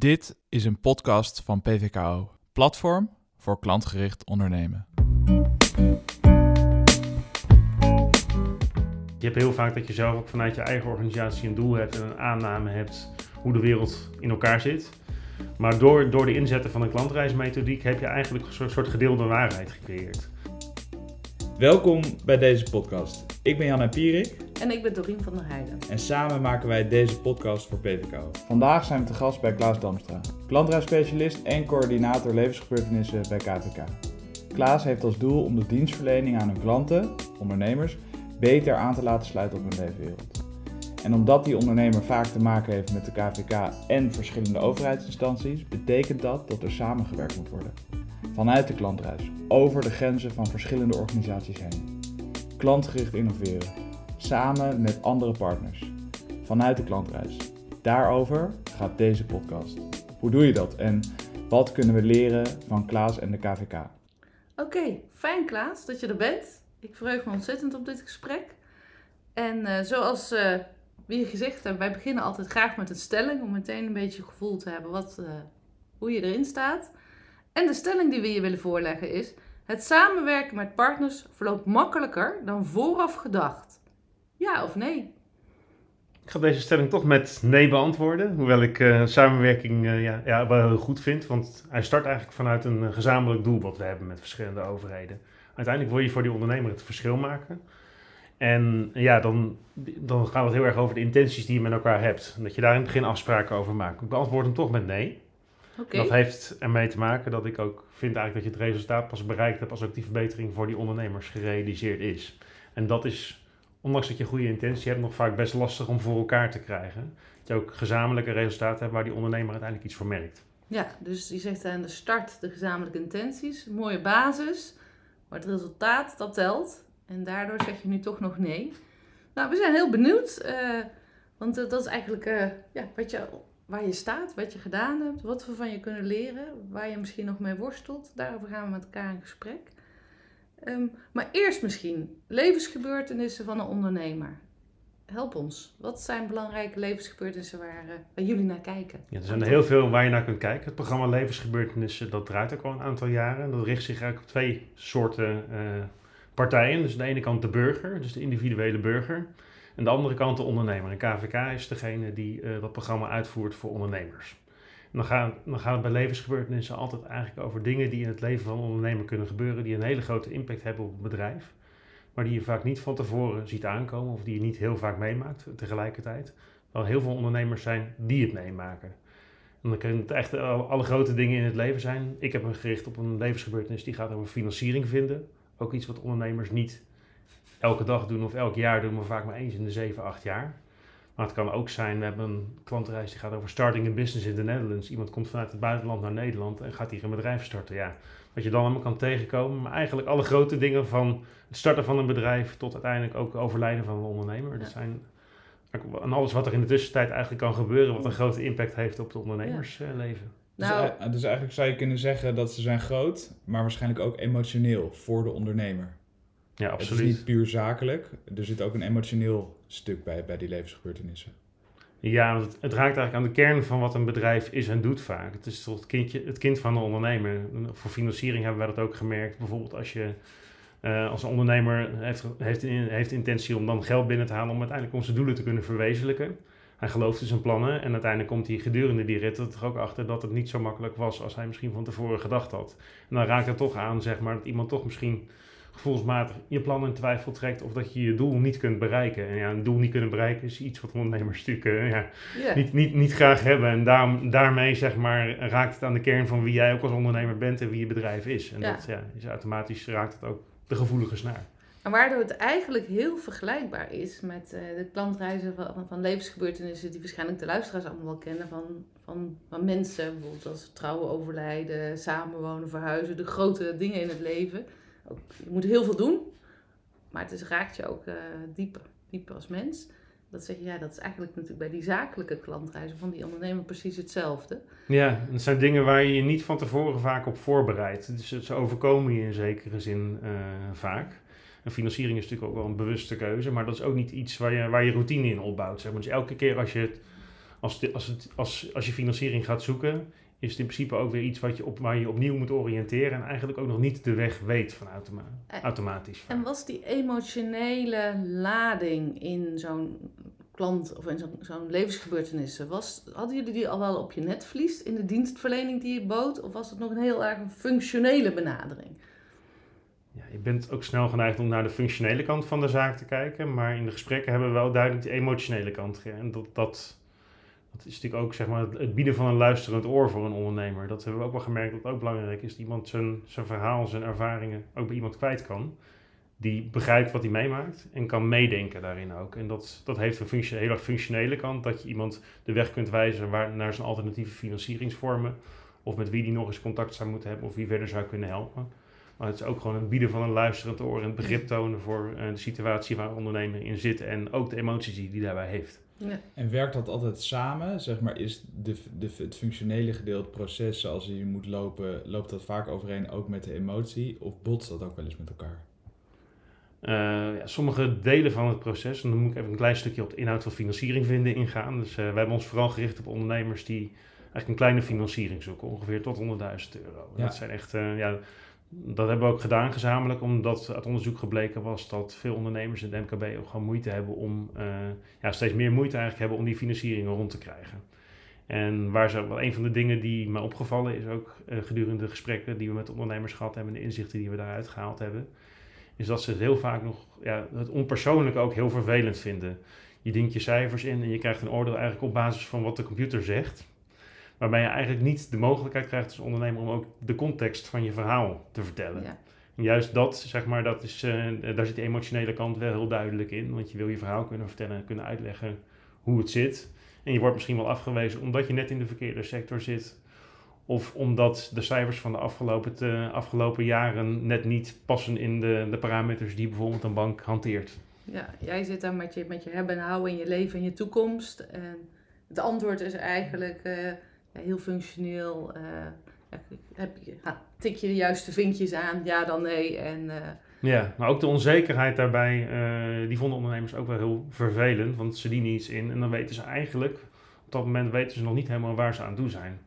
Dit is een podcast van PVKO, Platform voor klantgericht ondernemen. Je hebt heel vaak dat je zelf ook vanuit je eigen organisatie een doel hebt en een aanname hebt hoe de wereld in elkaar zit. Maar door, door de inzetten van een klantreismethodiek heb je eigenlijk een soort gedeelde waarheid gecreëerd. Welkom bij deze podcast. Ik ben Jan Pierik En ik ben Dorien van der Heijden. en samen maken wij deze podcast voor PVKO. Vandaag zijn we te gast bij Klaas Damstra, klantreisspecialist en coördinator levensgebeurtenissen bij KVK. Klaas heeft als doel om de dienstverlening aan hun klanten, ondernemers, beter aan te laten sluiten op hun leefwereld. En omdat die ondernemer vaak te maken heeft met de KVK en verschillende overheidsinstanties, betekent dat dat er samengewerkt moet worden. Vanuit de klantreis, over de grenzen van verschillende organisaties heen. Klantgericht innoveren, samen met andere partners. Vanuit de klantreis. Daarover gaat deze podcast. Hoe doe je dat en wat kunnen we leren van Klaas en de KVK? Oké, fijn Klaas dat je er bent. Ik verheug me ontzettend op dit gesprek. En eh, zoals eh, we hier gezegd hebben, wij beginnen altijd graag met een stelling om meteen een beetje gevoel te hebben wat, eh, hoe je erin staat. En de stelling die we je willen voorleggen is: het samenwerken met partners verloopt makkelijker dan vooraf gedacht. Ja of nee? Ik ga deze stelling toch met nee beantwoorden, hoewel ik eh, samenwerking eh, ja, ja, wel heel goed vind. Want hij start eigenlijk vanuit een eh, gezamenlijk doel wat we hebben met verschillende overheden. Uiteindelijk wil je voor die ondernemer het verschil maken. En ja, dan, dan gaat het heel erg over de intenties die je met elkaar hebt. En dat je daar in het begin afspraken over maakt. Ik beantwoord hem toch met nee. Dat heeft ermee te maken dat ik ook vind eigenlijk dat je het resultaat pas bereikt hebt als ook die verbetering voor die ondernemers gerealiseerd is. En dat is, ondanks dat je goede intentie hebt, nog vaak best lastig om voor elkaar te krijgen. Dat je ook gezamenlijke resultaten hebt waar die ondernemer uiteindelijk iets voor merkt. Ja, dus je zegt aan de start de gezamenlijke intenties, mooie basis, maar het resultaat dat telt. En daardoor zeg je nu toch nog nee. Nou, we zijn heel benieuwd, eh, want dat is eigenlijk eh, ja, wat je, waar je staat, wat je gedaan hebt, wat we van je kunnen leren, waar je misschien nog mee worstelt. Daarover gaan we met elkaar in gesprek. Ehm, maar eerst misschien levensgebeurtenissen van een ondernemer. Help ons. Wat zijn belangrijke levensgebeurtenissen waar, eh, waar jullie naar kijken? Ja, er zijn er heel veel waar je naar kunt kijken. Het programma Levensgebeurtenissen, dat draait ook al een aantal jaren. Dat richt zich eigenlijk op twee soorten eh, partijen. Dus aan de ene kant de burger, dus de individuele burger. En de andere kant de ondernemer. En KVK is degene die eh, dat programma uitvoert voor ondernemers. Dan gaat, dan het bij levensgebeurtenissen altijd eigenlijk over dingen die in het leven van een ondernemer kunnen gebeuren. Die een hele grote impact hebben op het bedrijf. Maar die je vaak niet van tevoren ziet aankomen of die je niet heel vaak meemaakt tegelijkertijd. Wel heel veel ondernemers zijn die het meemaken. En dan kunnen het echt alle, alle grote dingen in het leven zijn. Ik heb me gericht op een levensgebeurtenis die gaat over financiering vinden. Ook iets wat ondernemers niet elke dag doen of elk jaar doen, maar vaak maar eens in de 7, 8 jaar. Maar het kan ook zijn, we hebben een klantreis die gaat over starting a business in the Netherlands. Iemand komt vanuit het buitenland naar Nederland en gaat hier een bedrijf starten. Ja, wat je dan allemaal kan tegenkomen. Maar eigenlijk alle grote dingen van het starten van een bedrijf tot uiteindelijk ook overlijden van een ondernemer. Dat Ja. zijn en alles wat er in de tussentijd eigenlijk kan gebeuren, wat een grote impact heeft op het ondernemersleven. Dus, Nou, eh, dus eigenlijk zou je kunnen zeggen dat ze zijn groot, maar waarschijnlijk ook emotioneel voor de ondernemer. Ja, Het is absoluut. niet puur zakelijk, er zit ook een emotioneel stuk bij, bij die levensgebeurtenissen. Ja, want het, het raakt eigenlijk aan de kern van wat een bedrijf is en doet vaak. Het is toch het, kindje, het kind van de ondernemer. Voor financiering hebben wij dat ook gemerkt. Bijvoorbeeld als je eh, als een ondernemer heeft, heeft, heeft intentie om dan geld binnen te halen om uiteindelijk onze doelen te kunnen verwezenlijken. Hij gelooft in zijn plannen en uiteindelijk komt hij gedurende die rit er toch ook achter dat het niet zo makkelijk was als hij misschien van tevoren gedacht had. En dan raakt het toch aan, zeg maar, dat iemand toch misschien gevoelsmatig je plan in twijfel trekt of dat je je doel niet kunt bereiken. En ja, een doel niet kunnen bereiken is iets wat ondernemers natuurlijk eh, ja, niet, niet, niet graag hebben. En daarom, daarmee zeg maar, raakt het aan de kern van wie jij ook als ondernemer bent en wie je bedrijf is. En Ja. dat ja, is automatisch raakt het ook de gevoelige snaar. En waardoor het eigenlijk heel vergelijkbaar is met eh, de klantreizen van, van levensgebeurtenissen die waarschijnlijk de luisteraars allemaal wel kennen van, van, van mensen. Bijvoorbeeld als trouwen, overlijden, samenwonen, verhuizen, de grote dingen in het leven. Je moet heel veel doen, maar het is, raakt je ook eh, dieper, dieper als mens. Dat zeg je, ja, dat is eigenlijk natuurlijk bij die zakelijke klantreizen van die ondernemer precies hetzelfde. Ja, het zijn dingen waar je je niet van tevoren vaak op voorbereidt. Dus ze overkomen je in zekere zin eh, vaak. En financiering is natuurlijk ook wel een bewuste keuze, maar dat is ook niet iets waar je, waar je routine in opbouwt. Zeg maar. Dus elke keer als je het als, als, als, als je financiering gaat zoeken, is het in principe ook weer iets wat je op, waar je opnieuw moet oriënteren en eigenlijk ook nog niet de weg weet van automa Eh, automatisch. En was die emotionele lading in zo'n klant of in zo'n levensgebeurtenissen, was, hadden jullie die al wel op je netvlies in de dienstverlening die je bood? Of was het nog een heel erg een functionele benadering? Ja, je bent ook snel geneigd om naar de functionele kant van de zaak te kijken, maar in de gesprekken hebben we wel duidelijk de emotionele kant. En dat, dat, dat is natuurlijk ook zeg maar, het- bieden van een luisterend oor voor een ondernemer. Dat hebben we ook wel gemerkt dat het ook belangrijk is. Dat iemand zijn, zijn verhaal, zijn ervaringen ook bij iemand kwijt kan. Die begrijpt wat hij meemaakt en kan meedenken daarin ook. En dat, dat heeft een erg functionele kant. Dat je iemand de weg kunt wijzen naar zijn alternatieve financieringsvormen. Of met wie die nog eens contact zou moeten hebben of wie verder zou kunnen helpen. Maar het is ook gewoon het bieden van een luisterend oor en begrip tonen voor eh, de situatie waar een ondernemer in zit. En ook de emoties die die daarbij heeft. Ja. En werkt dat altijd samen? Zeg maar, is de, de, het functionele gedeelte, het proces zoals je moet lopen, loopt dat vaak overeen ook met de emotie? Of botst dat ook wel eens met elkaar? Eh, ja, sommige delen van het proces, en dan moet ik even een klein stukje op de inhoud van financiering vinden ingaan. Dus eh, wij hebben ons vooral gericht op ondernemers die eigenlijk een kleine financiering zoeken, ongeveer tot 100.000 euro. Ja. Dat zijn echt, eh, ja, dat hebben we ook gedaan gezamenlijk, omdat uit onderzoek gebleken was dat veel ondernemers in het MKB ook gewoon moeite hebben om, eh, ja, steeds meer moeite eigenlijk hebben om die financieringen rond te krijgen. En waar ze, een van de dingen die me opgevallen is ook eh, gedurende de gesprekken die we met ondernemers gehad hebben en de inzichten die we daaruit gehaald hebben, is dat ze het heel vaak nog, ja, het onpersoonlijke ook heel vervelend vinden. Je dient je cijfers in en je krijgt een oordeel eigenlijk op basis van wat de computer zegt. Waarbij je eigenlijk niet de mogelijkheid krijgt als ondernemer om ook de context van je verhaal te vertellen. Ja. En juist dat, zeg maar, dat is, eh, daar zit de emotionele kant wel heel duidelijk in. Want je wil je verhaal kunnen vertellen en kunnen uitleggen hoe het zit. En je wordt misschien wel afgewezen omdat je net in de verkeerde sector zit. Of omdat de cijfers van de afgelopen, te- afgelopen jaren net niet passen in de, de parameters die bijvoorbeeld een bank hanteert. Ja, jij zit daar met je, met je hebben en houden in je leven en je toekomst. En het antwoord is eigenlijk eh, heel functioneel. eh, heb tik je de juiste vinkjes aan, ja dan nee. En eh, Ja, maar ook de onzekerheid daarbij, eh, die vonden ondernemers ook wel heel vervelend. Want ze dienen iets in en dan weten ze eigenlijk, op dat moment weten ze nog niet helemaal waar ze aan toe zijn.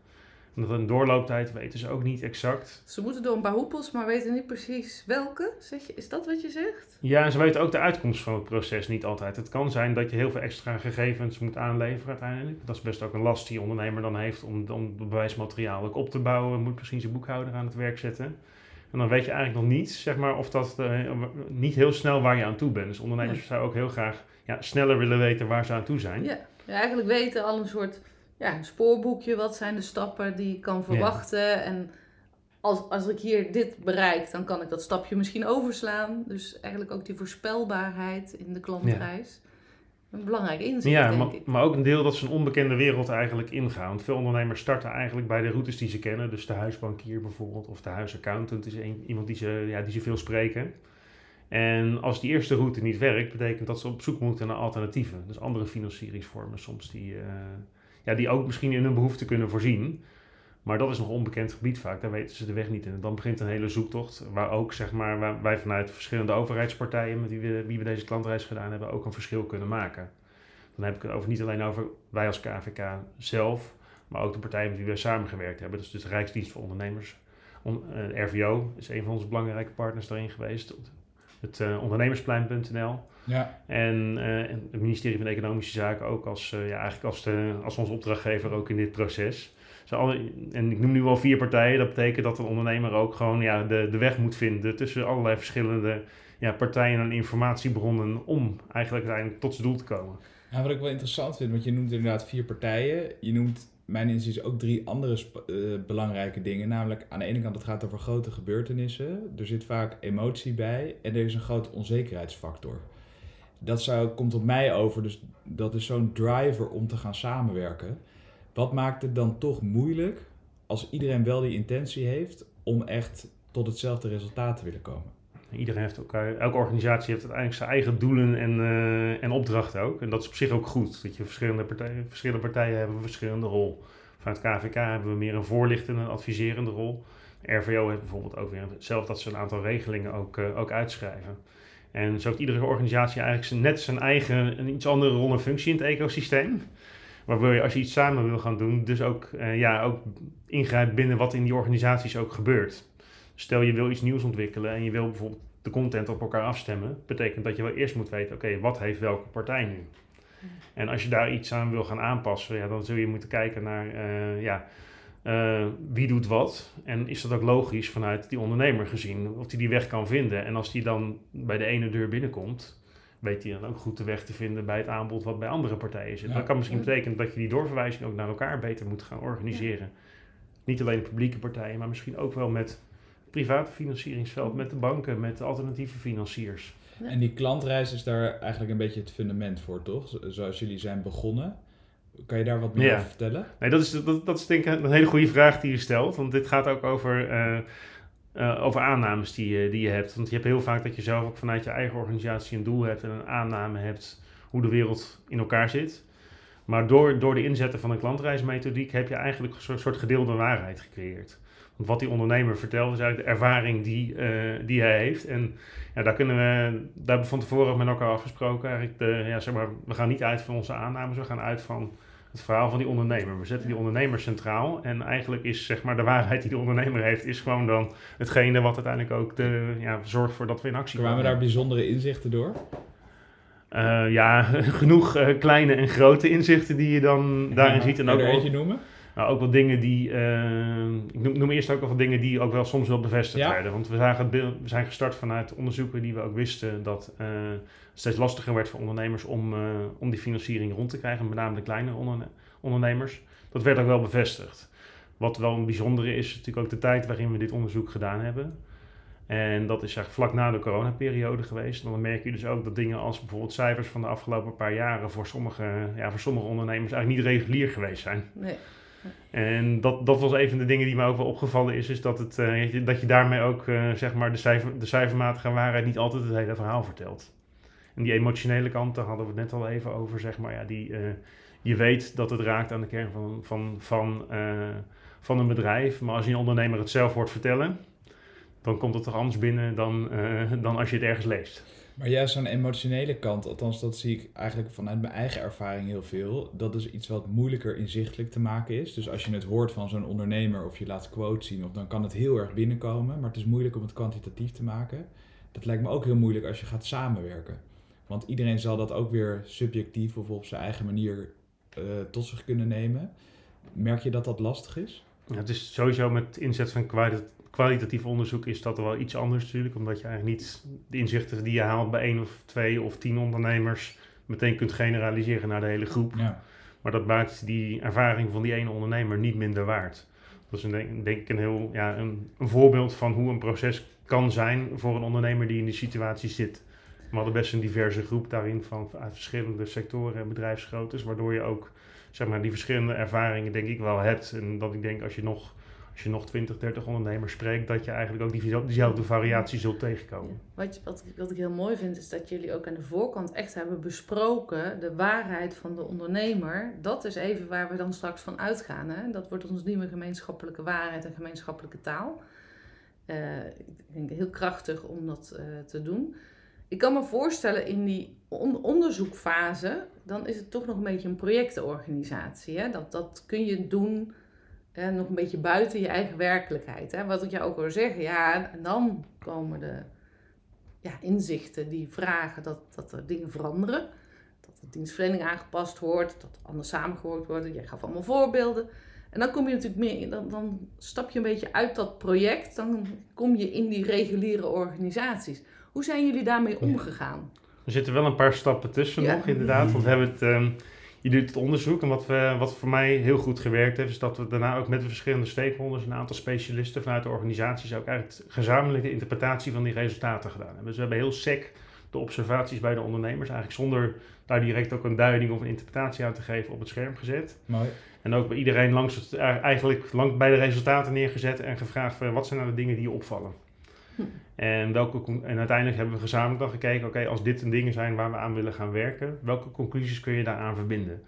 En dat een doorlooptijd weten ze ook niet exact. ze moeten door een paar hoepels, maar weten niet precies welke. Zeg je, is dat wat je zegt? Ja, en ze weten ook de uitkomst van het proces niet altijd. Het kan zijn dat je heel veel extra gegevens moet aanleveren uiteindelijk. Dat is best ook een last die ondernemer dan heeft om, om bewijsmateriaal ook op te bouwen. Moet misschien zijn boekhouder aan het werk zetten. En dan weet je eigenlijk nog niet, zeg maar, of dat eh, niet heel snel waar je aan toe bent. Dus ondernemers Nee. zouden ook heel graag ja, sneller willen weten waar ze aan toe zijn. Ja, ja, eigenlijk weten al een soort ja, een spoorboekje. Wat zijn de stappen die ik kan verwachten? En als, als ik hier dit bereik, dan kan ik dat stapje misschien overslaan. Dus eigenlijk ook die voorspelbaarheid in de klantreis. Een belangrijk inzicht, Ja, denk maar, ik. maar ook een deel dat ze een onbekende wereld eigenlijk ingaan. Want veel ondernemers starten eigenlijk bij de routes die ze kennen. Dus de huisbankier bijvoorbeeld of de huisaccountant is een, iemand die ze, ja, die ze veel spreken. En als die eerste route niet werkt, betekent dat ze op zoek moeten naar alternatieven. Dus andere financieringsvormen soms die, eh, ja, die ook misschien in hun behoefte kunnen voorzien. Maar dat is nog onbekend gebied vaak, daar weten ze de weg niet in. En dan begint een hele zoektocht, waar ook zeg maar, wij vanuit verschillende overheidspartijen met wie we, wie deze klantreis gedaan hebben, ook een verschil kunnen maken. Dan heb ik het over niet alleen over wij als KVK zelf, maar ook de partijen met wie we samengewerkt hebben. Dus de Rijksdienst voor Ondernemers. On, eh, RVO is een van onze belangrijke partners daarin geweest. Het eh, ondernemersplein.nl. Ja, En, eh, en het ministerie van Economische Zaken ook als, eh, ja, eigenlijk als, de, als onze opdrachtgever ook in dit proces. Alle, en ik noem nu wel vier partijen. Dat betekent dat een ondernemer ook gewoon ja, de, de weg moet vinden tussen allerlei verschillende ja, partijen en informatiebronnen om eigenlijk uiteindelijk tot zijn doel te komen. Nou, wat ik wel interessant vind, want je noemt inderdaad vier partijen. Je noemt, mijn inziens, ook drie andere eh, belangrijke dingen. Namelijk, aan de ene kant, het gaat over grote gebeurtenissen. Er zit vaak emotie bij en er is een grote onzekerheidsfactor. Dat zou, komt op mij over, dus dat is zo'n driver om te gaan samenwerken. Wat maakt het dan toch moeilijk, als iedereen wel die intentie heeft, om echt tot hetzelfde resultaat te willen komen? Iedereen heeft eh, elke organisatie heeft uiteindelijk zijn eigen doelen en, eh, en opdrachten ook. En dat is op zich ook goed. Dat je verschillende partijen, verschillende partijen hebben een verschillende rol. Vanuit KVK hebben we meer een voorlichtende en adviserende rol. RVO heeft bijvoorbeeld ook weer zelf dat ze een aantal regelingen ook, eh, ook uitschrijven. En zo heeft iedere organisatie eigenlijk net zijn eigen, een iets andere rol en functie in het ecosysteem. waar wil je als je iets samen wil gaan doen, dus ook, eh, ja, ook ingrijpt binnen wat in die organisaties ook gebeurt. Stel je wil iets nieuws ontwikkelen en je wil bijvoorbeeld de content op elkaar afstemmen, betekent dat je wel eerst moet weten, oké, wat heeft welke partij nu? En als je daar iets aan wil gaan aanpassen, ja, dan zul je moeten kijken naar eh, ja, eh, wie doet wat. En is dat ook logisch vanuit die ondernemer gezien, of die die weg kan vinden. En als die dan bij de ene deur binnenkomt, weet hij dan ook goed de weg te vinden bij het aanbod wat bij andere partijen zit. Ja. Dat kan misschien betekenen dat je die doorverwijzing ook naar elkaar beter moet gaan organiseren. Niet alleen publieke partijen, maar misschien ook wel met private financieringsveld, met de banken, met de alternatieve financiers. En die klantreis is daar eigenlijk een beetje het fundament voor, toch? Zo- Zoals jullie zijn begonnen. Kan je daar wat meer Ja. over vertellen? Nee, dat is, dat, dat is denk ik een hele goede vraag die je stelt. Want dit gaat ook over, eh, eh, over aannames die, je- die je hebt. Want je hebt heel vaak dat je zelf ook vanuit je eigen organisatie een doel hebt en een aanname hebt hoe de wereld in elkaar zit. Maar door, door de inzetten van een klantreismethodiek heb je eigenlijk een soort, gedeelde waarheid gecreëerd. Want wat die ondernemer vertelt is eigenlijk de ervaring die, eh, die hij heeft. En ja, daar kunnen we, daar hebben we van tevoren ook met elkaar afgesproken. Eigenlijk de, ja, zeg maar, we gaan niet uit van onze aannames, we gaan uit van het verhaal van die ondernemer. We zetten die ondernemer centraal. En eigenlijk is zeg maar de waarheid die de ondernemer heeft, is gewoon dan hetgene wat uiteindelijk ook de, ja, zorgt voor dat we in actie Kwamen komen. daar bijzondere inzichten door? Eh, ja, genoeg eh, kleine en grote inzichten die je dan daarin Ja, ziet. En ook je er eentje noemen? Nou, ook wel dingen die, eh, ik noem, noem eerst ook wel wat dingen die ook wel soms wel bevestigd Ja. werden. Want we, zagen we zijn gestart vanuit onderzoeken die we ook wisten dat eh, het steeds lastiger werd voor ondernemers om, eh, om die financiering rond te krijgen, met name de kleine onderne- ondernemers. Dat werd ook wel bevestigd. Wat wel een bijzondere is, is natuurlijk ook de tijd waarin we dit onderzoek gedaan hebben. En dat is eigenlijk vlak na de coronaperiode geweest. En dan merk je dus ook dat dingen als bijvoorbeeld cijfers van de afgelopen paar jaren voor sommige, ja, voor sommige ondernemers eigenlijk niet regulier geweest zijn. Nee. En dat, dat was een van de dingen die me ook wel opgevallen is, is dat, het, eh, dat je daarmee ook eh, zeg maar de, cijfer, de cijfermatige waarheid niet altijd het hele verhaal vertelt. En die emotionele kant, daar hadden we het net al even over, zeg maar, ja, die, eh, je weet dat het raakt aan de kern van, van, van, van een bedrijf, maar als je een ondernemer het zelf hoort vertellen, dan komt het toch anders binnen dan, dan als je het ergens leest. Maar juist zo'n emotionele kant, althans dat zie ik eigenlijk vanuit mijn eigen ervaring heel veel. Dat is iets wat moeilijker inzichtelijk te maken is. Dus als je het hoort van zo'n ondernemer of je laat quotes zien, of dan kan het heel erg binnenkomen. Maar het is moeilijk om het kwantitatief te maken. Dat lijkt me ook heel moeilijk als je gaat samenwerken. Want iedereen zal dat ook weer subjectief of op zijn eigen manier eh, tot zich kunnen nemen. Merk je dat dat lastig is? Het is sowieso met inzet van kwalitatief onderzoek is dat wel iets anders natuurlijk. Omdat je eigenlijk niet de inzichten die je haalt bij één of twee of tien ondernemers meteen kunt generaliseren naar de hele groep. Ja. Maar dat maakt die ervaring van die ene ondernemer niet minder waard. Dat is een, denk, denk ik een heel ja, een, een voorbeeld van hoe een proces kan zijn voor een ondernemer die in die situatie zit. We hadden best een diverse groep daarin van uit verschillende sectoren en bedrijfsgroottes, waardoor je ook zeg maar, die verschillende ervaringen denk ik wel hebt. En dat ik denk als je nog, als je nog 20, 30 ondernemers spreekt, dat je eigenlijk ook die, diezelfde variatie zult tegenkomen. Wat, wat, ik- wat ik heel mooi vind, is dat jullie ook aan de voorkant echt hebben besproken de waarheid van de ondernemer. Dat is even waar we dan straks van uitgaan. Hè? Dat wordt onze nieuwe gemeenschappelijke waarheid en gemeenschappelijke taal. Eh, ik denk heel krachtig om dat eh, te doen. Ik kan me voorstellen in die on- onderzoekfase, dan is het toch nog een beetje een projectenorganisatie. Hè? Dat, dat kun je doen hè, nog een beetje buiten je eigen werkelijkheid. Hè? Wat ik jou ook wil zeggen, ja, en dan komen de ja, inzichten die vragen dat, dat er dingen veranderen. Dat de dienstverlening aangepast wordt, dat anders samengehoord wordt. Jij gaf allemaal voorbeelden. En dan kom je natuurlijk meer, in- dan, dan stap je een beetje uit dat project. Dan kom je in die reguliere organisaties. Hoe zijn jullie daarmee omgegaan? Er zitten wel een paar stappen tussen Ja. nog, inderdaad. Want we hebben het, ehm, je doet het onderzoek. En wat, we, wat voor mij heel goed gewerkt heeft, is dat we daarna ook met de verschillende stakeholders, een aantal specialisten vanuit de organisaties, ook eigenlijk gezamenlijke interpretatie van die resultaten gedaan hebben. Dus we hebben heel sec de observaties bij de ondernemers, eigenlijk zonder daar direct ook een duiding of een interpretatie aan te geven, op het scherm gezet. Mooi. En ook bij iedereen langs het, eigenlijk lang bij de resultaten neergezet en gevraagd van wat zijn nou de dingen die je opvallen. Hm. En, welke, en uiteindelijk hebben we gezamenlijk dan gekeken, oké, als dit de dingen zijn waar we aan willen gaan werken, welke conclusies kun je daaraan verbinden?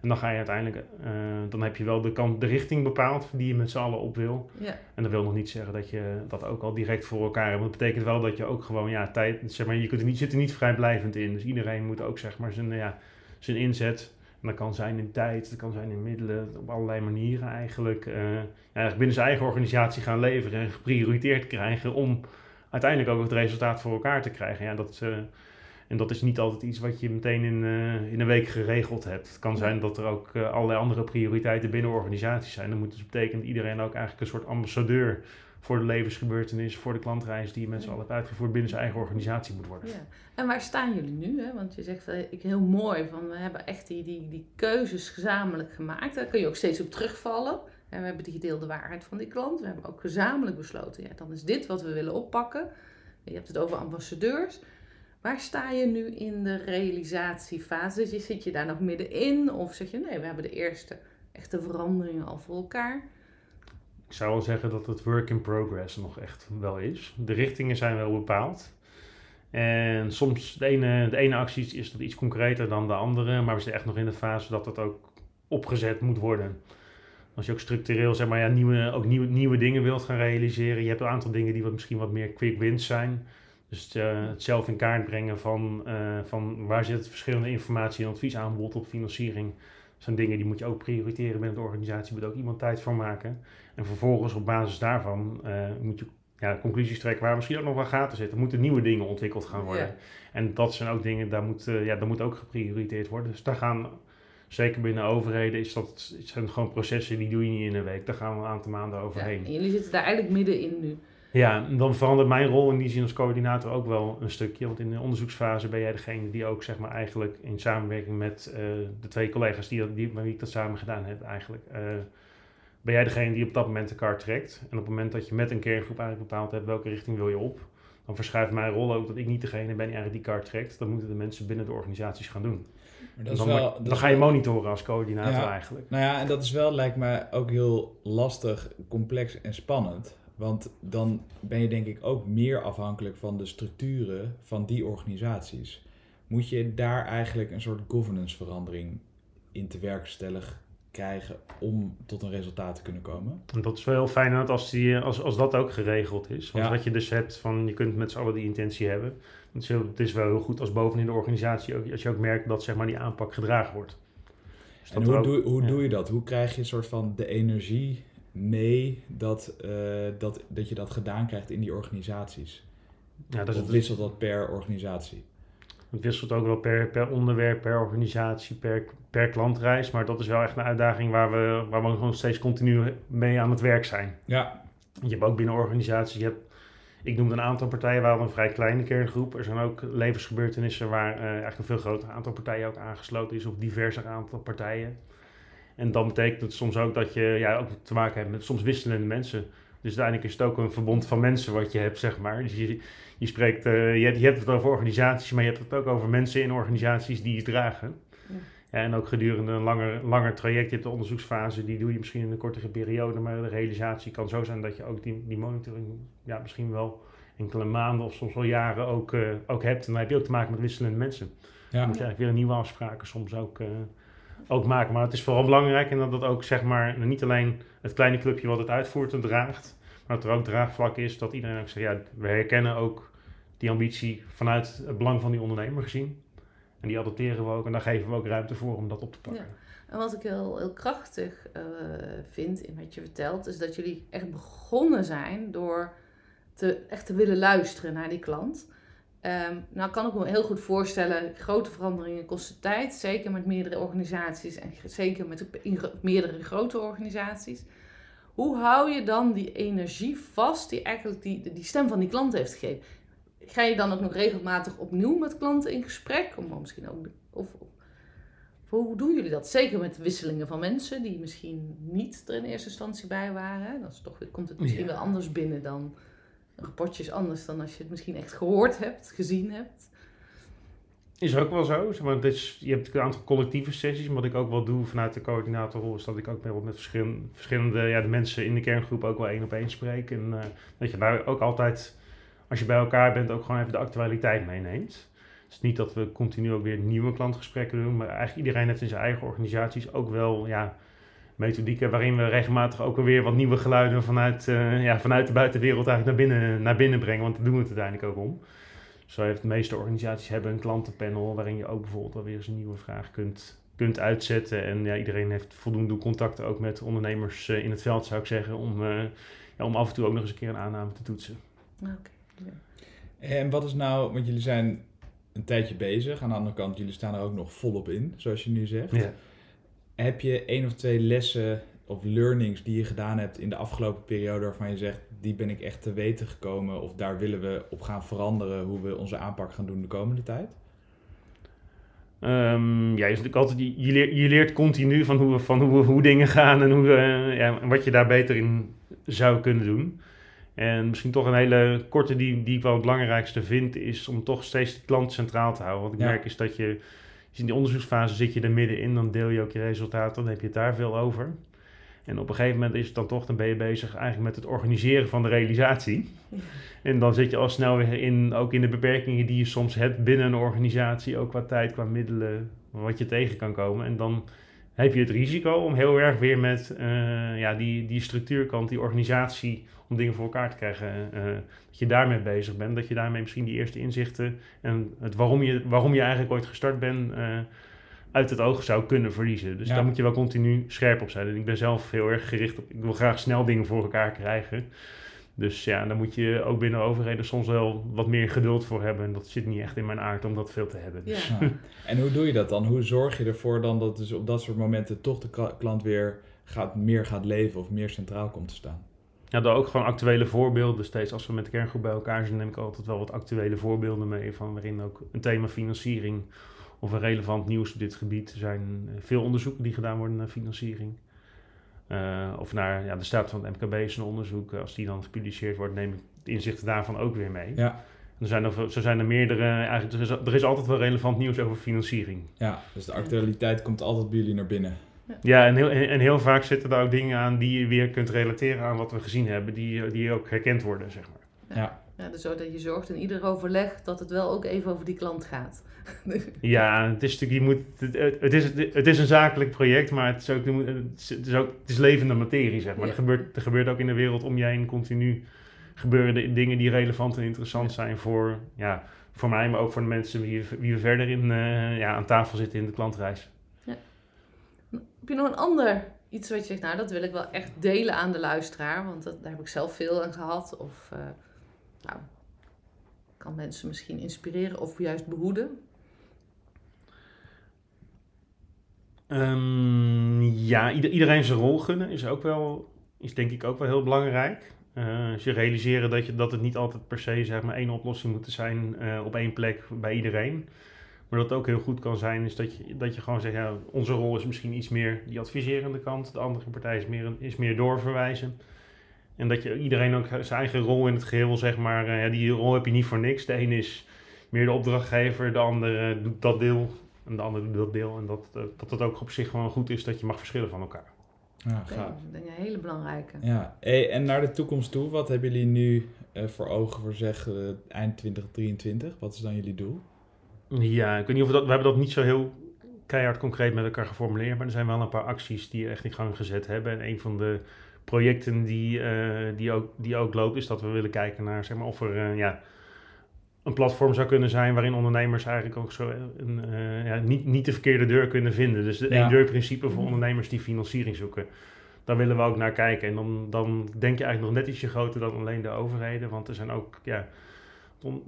En dan ga je uiteindelijk, eh, dan heb je wel de, kant, de richting bepaald die je met z'n allen op wil. Ja, En dat wil nog niet zeggen dat je dat ook al direct voor elkaar hebt. Want dat betekent wel dat je ook gewoon, ja, tijd, zeg maar, je kunt er niet, zit er niet vrijblijvend in. Dus iedereen moet ook, zeg maar, zijn, ja, zijn inzet En dat kan zijn in tijd, dat kan zijn in middelen, op allerlei manieren eigenlijk. eh, ja, eigenlijk binnen zijn eigen organisatie gaan leveren en geprioriteerd krijgen om uiteindelijk ook het resultaat voor elkaar te krijgen. Ja, dat, eh, en dat is niet altijd iets wat je meteen in, eh, in een week geregeld hebt. Het kan zijn dat er ook allerlei andere prioriteiten binnen organisaties zijn. Dat moet dus betekenen dat iedereen ook eigenlijk een soort ambassadeur voor de levensgebeurtenis, voor de klantreis die je mensen al hebt uitgevoerd binnen zijn eigen organisatie moet worden. Ja. En waar staan jullie nu? Hè? Want je zegt van, ik heel mooi van we hebben echt die, die, die keuzes gezamenlijk gemaakt. Daar kun je ook steeds op terugvallen. En we hebben die gedeelde waarheid van die klant. We hebben ook gezamenlijk besloten, ja, dan is dit wat we willen oppakken. Je hebt het over ambassadeurs. Waar sta je nu in de realisatiefase? Zit je- Zit je daar nog middenin? Of zeg je, nee, we hebben de eerste echte veranderingen al voor elkaar. Ik zou wel zeggen dat het work in progress nog echt wel is. De richtingen zijn wel bepaald. En soms de ene, de ene actie is dat iets concreter dan de andere, maar we zitten echt nog in de fase dat dat ook opgezet moet worden. Als je ook structureel zeg maar, ja, nieuwe, ook nieuwe, nieuwe dingen wilt gaan realiseren, je hebt een aantal dingen die wat, misschien wat meer quick wins zijn. Dus eh, het zelf in kaart brengen van, eh, van waar zit het verschillende informatie en adviesaanbod op financiering. Zijn dingen die moet je ook prioriteren binnen de organisatie, moet ook iemand tijd voor maken. En vervolgens op basis daarvan eh, moet je ja, conclusies trekken waar misschien ook nog wel gaten zitten. Er moeten nieuwe dingen ontwikkeld gaan worden. Ja. En dat zijn ook dingen, daar moet, eh, ja, daar moet ook geprioriteerd worden. Dus daar gaan, zeker binnen overheden, is dat, het zijn gewoon processen die doe je niet in een week. Daar gaan we een aantal maanden Ja, overheen. en jullie zitten daar eigenlijk middenin nu. Ja, dan verandert mijn rol in die zin als coördinator ook wel een stukje. Want in de onderzoeksfase ben jij degene die ook zeg maar eigenlijk in samenwerking met eh, de twee collega's die, met wie ik dat samen gedaan heb eigenlijk. eh, ben jij degene die op dat moment de kaart trekt. En op het moment dat je met een kerngroep eigenlijk bepaald hebt welke richting wil je op. Dan verschuift mijn rol ook dat ik niet degene ben die eigenlijk die kaart trekt. Dat moeten de mensen binnen de organisaties gaan doen. Maar dat En is dan wel, dan is ga je monitoren als coördinator Ja. eigenlijk. Nou ja, en dat is wel, lijkt mij, ook heel lastig, complex en spannend. Want dan ben je denk ik ook meer afhankelijk van de structuren van die organisaties. Moet je daar eigenlijk een soort governance verandering in te werkstellig krijgen om tot een resultaat te kunnen komen? En dat is wel heel fijn als, die, als, als dat ook geregeld is. Want Ja. wat je dus hebt van je kunt met z'n allen die intentie hebben. Het is, heel, het is wel heel goed als bovenin de organisatie ook, als je ook merkt dat zeg maar, die aanpak gedragen wordt. Dus En hoe, ook- doe, hoe ja. doe je dat? Hoe krijg je een soort van de energie mee dat, eh, dat, dat je dat gedaan krijgt in die organisaties? Ja, dat, of het, wisselt dat per organisatie? het wisselt ook wel per, per onderwerp, per organisatie, per, per klantreis. Maar dat is wel echt een uitdaging waar we, waar we gewoon steeds continu mee aan het werk zijn. Ja, Je hebt ook binnen organisaties, je hebt, ik noemde een aantal partijen, waar een vrij kleine kerngroep. Er zijn ook levensgebeurtenissen waar eh, eigenlijk een veel groter aantal partijen ook aangesloten is, of diverser aantal partijen. En dan betekent het soms ook dat je ja, ook te maken hebt met soms wisselende mensen. Dus uiteindelijk is het ook een verbond van mensen wat je hebt, zeg maar. Dus je, je spreekt, eh, je, hebt, je hebt het over organisaties, maar je hebt het ook over mensen in organisaties die je dragen. Ja. Ja, en ook gedurende een langer, langer traject, je hebt de onderzoeksfase, die doe je misschien in een kortere periode, maar de realisatie kan zo zijn dat je ook die, die monitoring ja, misschien wel enkele maanden of soms wel jaren ook, eh, ook hebt. En dan heb je ook te maken met wisselende mensen. Dan ja. moet je eigenlijk weer nieuwe afspraken soms ook, eh, ook maken. Maar het is vooral belangrijk en dat dat ook zeg maar niet alleen het kleine clubje wat het uitvoert en draagt, maar dat er ook draagvlak is dat iedereen ook zegt, ja, we herkennen ook die ambitie vanuit het belang van die ondernemer gezien. En die adopteren we ook en daar geven we ook ruimte voor om dat op te pakken. En wat ik heel, heel krachtig eh, vind in wat je vertelt, is dat jullie echt begonnen zijn door te, echt te willen luisteren naar die klant. Ehm, nou kan ik me heel goed voorstellen, grote veranderingen kosten tijd, zeker met meerdere organisaties en zeker met meerdere grote organisaties. Hoe hou je dan die energie vast die eigenlijk die, die stem van die klant heeft gegeven? Ga je dan ook nog regelmatig opnieuw met klanten in gesprek? Om misschien ook, of, of hoe doen jullie dat? Zeker met wisselingen van mensen die misschien niet er in eerste instantie bij waren. Dan is toch, komt het misschien Ja. wel anders binnen dan een rapportje is anders dan als je het misschien echt gehoord hebt, gezien hebt. Is ook wel zo. zeg Maar je hebt een aantal collectieve sessies. Maar wat ik ook wel doe vanuit de coördinatorrol is dat ik ook met, met verschillende, verschillende ja, de mensen in de kerngroep ook wel één op één spreek. En eh, dat je daar ook altijd, als je bij elkaar bent, ook gewoon even de actualiteit meeneemt. Het is niet dat we continu ook weer nieuwe klantgesprekken doen. Maar eigenlijk iedereen heeft in zijn eigen organisaties ook wel ja, methodieken waarin we regelmatig ook weer wat nieuwe geluiden vanuit, eh, ja, vanuit de buitenwereld eigenlijk naar binnen, naar binnen brengen. Want daar doen we het uiteindelijk ook om. Zo heeft de meeste organisaties hebben een klantenpanel waarin je ook bijvoorbeeld wel weer eens een nieuwe vraag kunt kunt uitzetten. En ja, iedereen heeft voldoende contacten ook met ondernemers in het veld, zou ik zeggen, om, ja, om af en toe ook nog eens een keer een aanname te toetsen. Oké. En wat is nou, want jullie zijn een tijdje bezig. Aan de andere kant, jullie staan er ook nog volop in, zoals je nu zegt. Ja. Heb je één of twee lessen of learnings die je gedaan hebt in de afgelopen periode waarvan je zegt, die ben ik echt te weten gekomen of daar willen we op gaan veranderen hoe we onze aanpak gaan doen de komende tijd? Um, ja, je, natuurlijk altijd, je, leert, je leert continu van, hoe, van hoe, hoe dingen gaan en hoe, uh, ja, wat je daar beter in zou kunnen doen. En misschien toch een hele korte die, die ik wel het belangrijkste vind, is om toch steeds de klant centraal te houden. Wat ik merk is dat je, in die onderzoeksfase zit je er middenin, dan deel je ook je resultaten, dan heb je het daar veel over. En op een gegeven moment is het dan toch, dan ben je bezig eigenlijk met het organiseren van de realisatie. En dan zit je al snel weer in, ook in de beperkingen die je soms hebt binnen een organisatie, ook qua tijd, qua middelen, wat je tegen kan komen. En dan heb je het risico om heel erg weer met uh, ja, die, die structuurkant, die organisatie, om dingen voor elkaar te krijgen, uh, dat je daarmee bezig bent. Dat je daarmee misschien die eerste inzichten en het waarom je, waarom je eigenlijk ooit gestart bent, uh, uit het oog zou kunnen verliezen. Dus ja. daar moet je wel continu scherp op zijn. En ik ben zelf heel erg gericht op, ik wil graag snel dingen voor elkaar krijgen. Dus ja, daar moet je ook binnen overheden soms wel wat meer geduld voor hebben. En dat zit niet echt in mijn aard om dat veel te hebben. Dus. Ja. En hoe doe je dat dan? Hoe zorg je ervoor dan dat dus op dat soort momenten toch de klant weer gaat, meer gaat leven of meer centraal komt te staan? Ja, daar ook gewoon actuele voorbeelden. Steeds als we met de kerngroep bij elkaar zijn, neem ik altijd wel wat actuele voorbeelden mee. Van waarin ook een thema financiering of een relevant nieuws op dit gebied. Er zijn veel onderzoeken die gedaan worden naar financiering. Uh, of naar ja, de staat van het MKB is een onderzoek. Als die dan gepubliceerd wordt, neem ik de inzichten daarvan ook weer mee. Ja. Er zijn er, zo zijn er meerdere. Eigenlijk, er, is, er is altijd wel relevant nieuws over financiering. Ja, dus de actualiteit komt altijd bij jullie naar binnen. Ja, en heel, en heel vaak zitten er ook dingen aan die je weer kunt relateren aan wat we gezien hebben, die, die ook herkend worden, zeg maar. Ja. Ja. dus zo dat je zorgt in ieder overleg dat het wel ook even over die klant gaat. ja, het is natuurlijk, je moet, het, is, het is een zakelijk project, maar het is ook, het is, ook, het is levende materie, zeg maar. Ja. Er, gebeurt, er gebeurt ook in de wereld om je heen continu gebeuren de dingen die relevant en interessant zijn voor, ja, voor mij, maar ook voor de mensen wie, wie we verder in, uh, ja, aan tafel zitten in de klantreis. Ja. Heb je nog een ander iets wat je zegt, nou dat wil ik wel echt delen aan de luisteraar, want dat, daar heb ik zelf veel aan gehad. Of uh, nou, kan mensen misschien inspireren of juist behoeden? Um, ja, iedereen zijn rol gunnen is ook wel, is denk ik ook wel heel belangrijk. Uh, je realiseren dat, je, dat het niet altijd per se zeg maar één oplossing moet zijn uh, op één plek bij iedereen. Maar dat ook heel goed kan zijn, is dat je, dat je gewoon zegt, ja, onze rol is misschien iets meer die adviserende kant. De andere partij is meer, is meer doorverwijzen. En dat je iedereen ook zijn eigen rol in het geheel, zeg maar, uh, ja, die rol heb je niet voor niks. De een is meer de opdrachtgever, de ander doet dat deel en de ander doet dat deel. En dat, dat het ook op zich gewoon goed is dat je mag verschillen van elkaar. Ja, okay, gaaf. Dat is een hele belangrijke. Ja, hey, en naar de toekomst toe, wat hebben jullie nu uh, voor ogen voor zeg uh, eind 2023? Wat is dan jullie doel? Ja, ik weet niet of we dat, we hebben dat niet zo heel keihard concreet met elkaar geformuleerd, maar er zijn wel een paar acties die echt in gang gezet hebben. En een van de projecten die, uh, die, ook, die ook loopt, is dat we willen kijken naar zeg maar, of er ja, een platform zou kunnen zijn waarin ondernemers eigenlijk ook zo een, uh, ja, niet, niet de verkeerde deur kunnen vinden. Dus het ja. één deur principe voor ondernemers die financiering zoeken. Daar willen we ook naar kijken. En dan, dan denk je eigenlijk nog net ietsje groter dan alleen de overheden. Want er zijn ook, ja,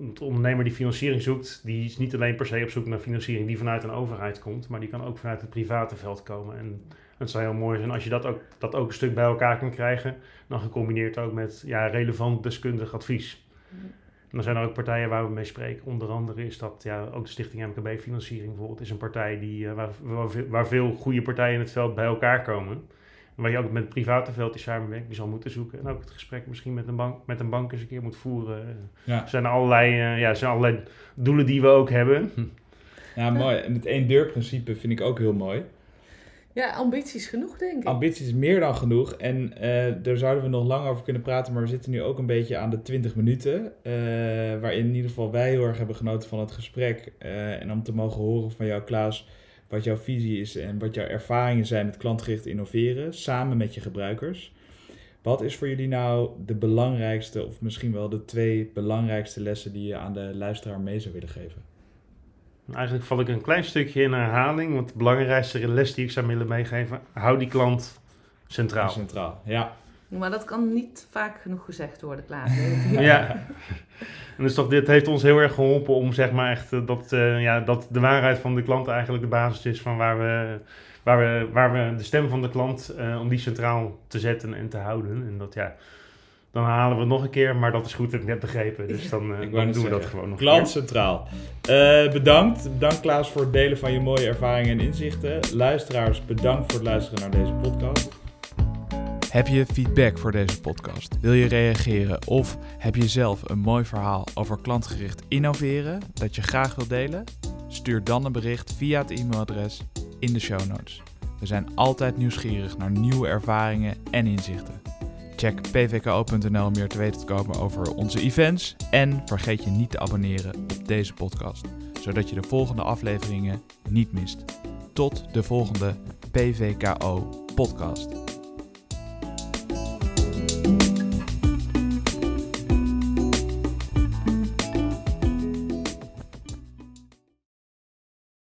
het ondernemer die financiering zoekt, die is niet alleen per se op zoek naar financiering die vanuit een overheid komt, maar die kan ook vanuit het private veld komen. En het zou heel mooi zijn als je dat ook, dat ook een stuk bij elkaar kan krijgen. Dan gecombineerd ook met ja, relevant deskundig advies. En dan zijn er ook partijen waar we mee spreken. Onder andere is dat ja, ook de Stichting MKB Financiering bijvoorbeeld. Is een partij die, uh, waar, waar, waar, veel goede partijen in het veld bij elkaar komen. En waar je ook met het private veld die samenwerking zal moeten zoeken. En ook het gesprek misschien met een bank, met een bank eens een keer moet voeren. Ja. Er zijn allerlei, uh, ja, er zijn allerlei doelen die we ook hebben. Ja, mooi. En het één deur principe vind ik ook heel mooi. Ja, ambities genoeg, denk ik. Ambities meer dan genoeg. En uh, daar zouden we nog lang over kunnen praten. Maar we zitten nu ook een beetje aan de 20 minuten. Uh, waarin in ieder geval wij heel erg hebben genoten van het gesprek. Uh, en om te mogen horen van jou, Klaas, wat jouw visie is en wat jouw ervaringen zijn met klantgericht innoveren. Samen met je gebruikers. Wat is voor jullie nou de belangrijkste, of misschien wel de twee belangrijkste lessen die je aan de luisteraar mee zou willen geven? Eigenlijk val ik een klein stukje in herhaling, want de belangrijkste les die ik zou willen meegeven, hou die klant centraal. Centraal, ja. Maar dat kan niet vaak genoeg gezegd worden, Klaas. Ja. En dus toch, dit heeft ons heel erg geholpen om zeg maar echt eh, dat, eh, ja, dat de waarheid van de klant eigenlijk de basis is van waar we, waar we, waar we de stem van de klant, eh, om die centraal te zetten en te houden. En dat ja, dan halen we het nog een keer, maar dat is goed, heb ik net begrepen. Dus dan, eh, dan doen we dat gewoon nog Klant een centraal. Eh, bedankt. Bedankt Klaas voor het delen van je mooie ervaringen en inzichten. Luisteraars, bedankt voor het luisteren naar deze podcast. Heb je feedback voor deze podcast? Wil je reageren of heb je zelf een mooi verhaal over klantgericht innoveren dat je graag wilt delen? Stuur dan een bericht via het e-mailadres in de show notes. We zijn altijd nieuwsgierig naar nieuwe ervaringen en inzichten. Check pvko.nl om meer te weten te komen over onze events en vergeet je niet te abonneren op deze podcast, zodat je de volgende afleveringen niet mist. Tot de volgende PVKO podcast.